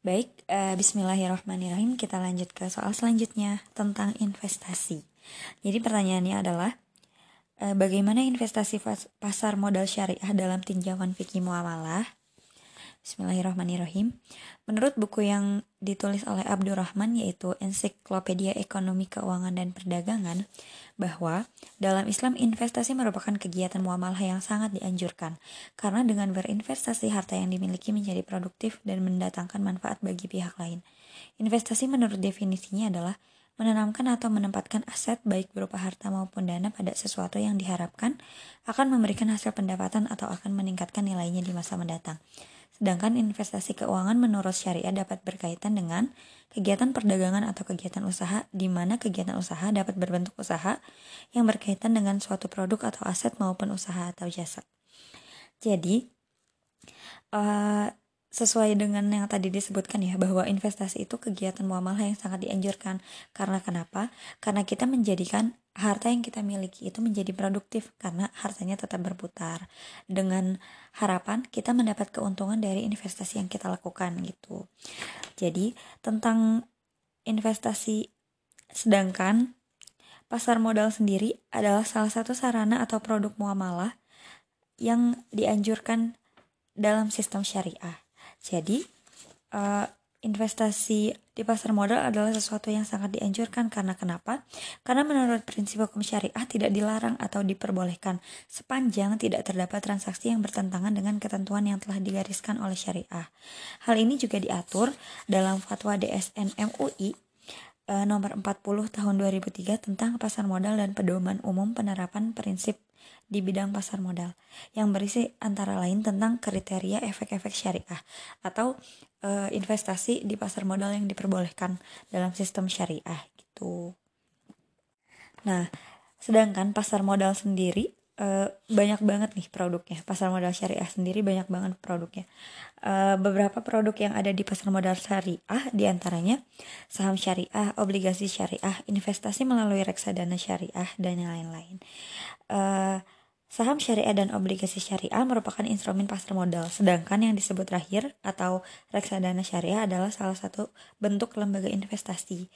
Baik, uh, bismillahirrahmanirrahim. Kita lanjut ke soal selanjutnya tentang investasi. Jadi pertanyaannya adalah uh, bagaimana investasi pasar modal syariah dalam tinjauan fikih muamalah? Bismillahirrahmanirrahim. Menurut buku yang ditulis oleh Abdurrahman yaitu Ensiklopedia Ekonomi Keuangan dan Perdagangan bahwa dalam Islam investasi merupakan kegiatan muamalah yang sangat dianjurkan karena dengan berinvestasi harta yang dimiliki menjadi produktif dan mendatangkan manfaat bagi pihak lain. Investasi menurut definisinya adalah menanamkan atau menempatkan aset baik berupa harta maupun dana pada sesuatu yang diharapkan akan memberikan hasil pendapatan atau akan meningkatkan nilainya di masa mendatang. Sedangkan investasi keuangan menurut syariah dapat berkaitan dengan kegiatan perdagangan atau kegiatan usaha di mana kegiatan usaha dapat berbentuk usaha yang berkaitan dengan suatu produk atau aset maupun usaha atau jasa. Jadi, uh, sesuai dengan yang tadi disebutkan ya bahwa investasi itu kegiatan muamalah yang sangat dianjurkan karena kenapa karena kita menjadikan harta yang kita miliki itu menjadi produktif karena hartanya tetap berputar. Dengan harapan kita mendapat keuntungan dari investasi yang kita lakukan gitu. Jadi tentang investasi sedangkan pasar modal sendiri adalah salah satu sarana atau produk muamalah yang dianjurkan dalam sistem syariah. Jadi uh, investasi di pasar modal adalah sesuatu yang sangat dianjurkan karena kenapa? Karena menurut prinsip hukum syariah tidak dilarang atau diperbolehkan sepanjang tidak terdapat transaksi yang bertentangan dengan ketentuan yang telah digariskan oleh syariah. Hal ini juga diatur dalam fatwa DSN MUI uh, nomor 40 tahun 2003 tentang pasar modal dan pedoman umum penerapan prinsip di bidang pasar modal yang berisi antara lain tentang kriteria efek-efek syariah atau uh, investasi di pasar modal yang diperbolehkan dalam sistem syariah gitu. Nah, sedangkan pasar modal sendiri uh, banyak banget nih produknya. Pasar modal syariah sendiri banyak banget produknya. Uh, beberapa produk yang ada di pasar modal syariah di antaranya saham syariah, obligasi syariah, investasi melalui reksadana syariah, dan yang lain-lain. Saham syariah dan obligasi syariah merupakan instrumen pasar modal, sedangkan yang disebut terakhir atau reksadana syariah adalah salah satu bentuk lembaga investasi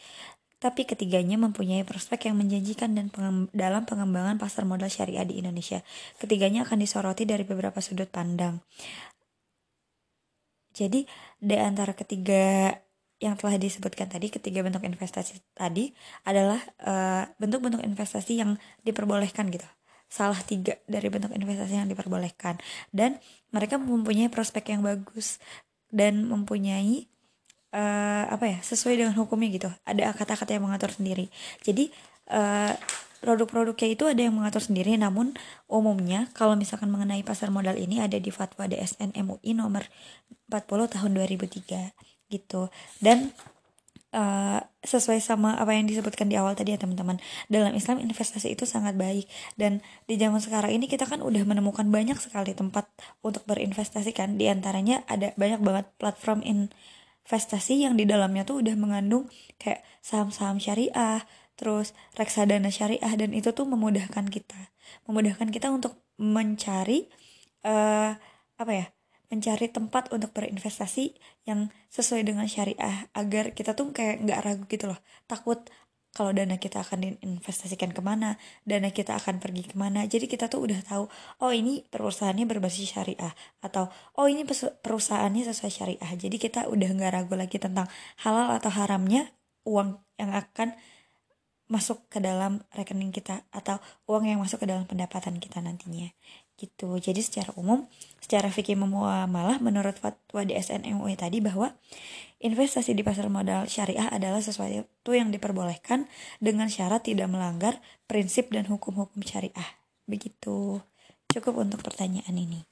tapi ketiganya mempunyai prospek yang menjanjikan dan pengem dalam pengembangan pasar modal syariah di Indonesia. Ketiganya akan disoroti dari beberapa sudut pandang. Jadi, di antara ketiga yang telah disebutkan tadi, ketiga bentuk investasi tadi adalah eh, bentuk-bentuk uh, investasi yang diperbolehkan gitu. Salah tiga dari bentuk investasi yang diperbolehkan. Dan mereka mempunyai prospek yang bagus dan mempunyai uh, apa ya sesuai dengan hukumnya gitu. Ada kata-kata yang mengatur sendiri. Jadi uh, produk-produknya itu ada yang mengatur sendiri namun umumnya kalau misalkan mengenai pasar modal ini ada di fatwa DSN MUI nomor 40 tahun 2003 gitu. Dan uh, sesuai sama apa yang disebutkan di awal tadi ya teman-teman. Dalam Islam investasi itu sangat baik. Dan di zaman sekarang ini kita kan udah menemukan banyak sekali tempat untuk berinvestasi kan. Di antaranya ada banyak banget platform in investasi yang di dalamnya tuh udah mengandung kayak saham-saham syariah, terus reksadana syariah dan itu tuh memudahkan kita, memudahkan kita untuk mencari uh, apa ya, mencari tempat untuk berinvestasi yang sesuai dengan syariah agar kita tuh kayak nggak ragu gitu loh, takut kalau dana kita akan diinvestasikan ke mana, dana kita akan pergi ke mana. Jadi kita tuh udah tahu, oh ini perusahaannya berbasis syariah atau oh ini perusahaannya sesuai syariah. Jadi kita udah nggak ragu lagi tentang halal atau haramnya uang yang akan masuk ke dalam rekening kita atau uang yang masuk ke dalam pendapatan kita nantinya gitu. Jadi secara umum, secara fikih muamalah menurut fatwa DSN MUI tadi bahwa investasi di pasar modal syariah adalah sesuatu yang diperbolehkan dengan syarat tidak melanggar prinsip dan hukum-hukum syariah. Begitu. Cukup untuk pertanyaan ini.